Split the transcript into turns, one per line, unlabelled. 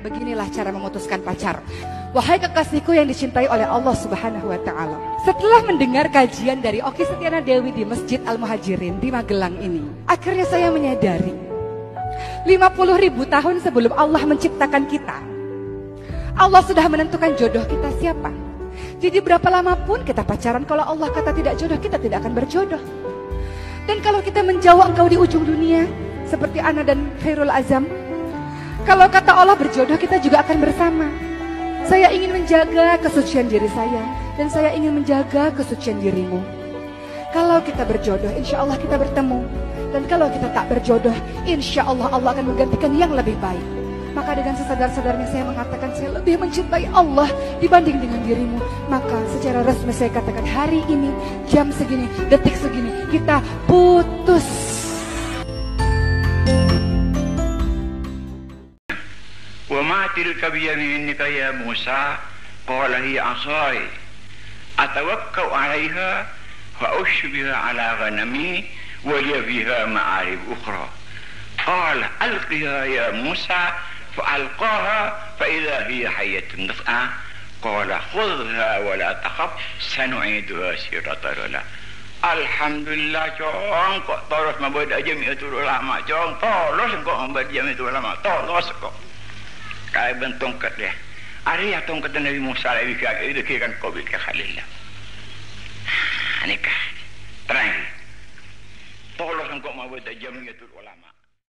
Beginilah cara memutuskan pacar. Wahai kekasihku yang dicintai oleh Allah Subhanahu wa taala. Setelah mendengar kajian dari Oki Setiana Dewi di Masjid Al Muhajirin di Magelang ini, akhirnya saya menyadari 50 ribu tahun sebelum Allah menciptakan kita, Allah sudah menentukan jodoh kita siapa. Jadi berapa lama pun kita pacaran, kalau Allah kata tidak jodoh, kita tidak akan berjodoh. Dan kalau kita menjauh engkau di ujung dunia, seperti Ana dan Khairul Azam, kalau kata Allah berjodoh kita juga akan bersama. Saya ingin menjaga kesucian diri saya dan saya ingin menjaga kesucian dirimu. Kalau kita berjodoh, insya Allah kita bertemu. Dan kalau kita tak berjodoh, insya Allah Allah akan menggantikan yang lebih baik. Maka dengan sesadar-sadarnya saya mengatakan saya lebih mencintai Allah dibanding dengan dirimu. Maka secara resmi saya katakan hari ini, jam segini, detik segini, kita putus.
وما تلك بيمينك يا موسى. قال هي عصاي. أتوكأ عليها وأش بها على غنمي ولي فيها معارب أخرى. قال ألقها يا موسى فألقاها فإذا هي حية تسعى قال خذها ولا تخف سنعيدها سيرة الأولى Alhamdulillah cong kok terus membuat aja itu ulama cong terus kok membuat itu ulama terus kok kay ban tongkat ya ari ya tongkat nabi Musa alaihi ka itu kan ko bi ka khalillah ani ka terang tolo sang ko jamiyatul ulama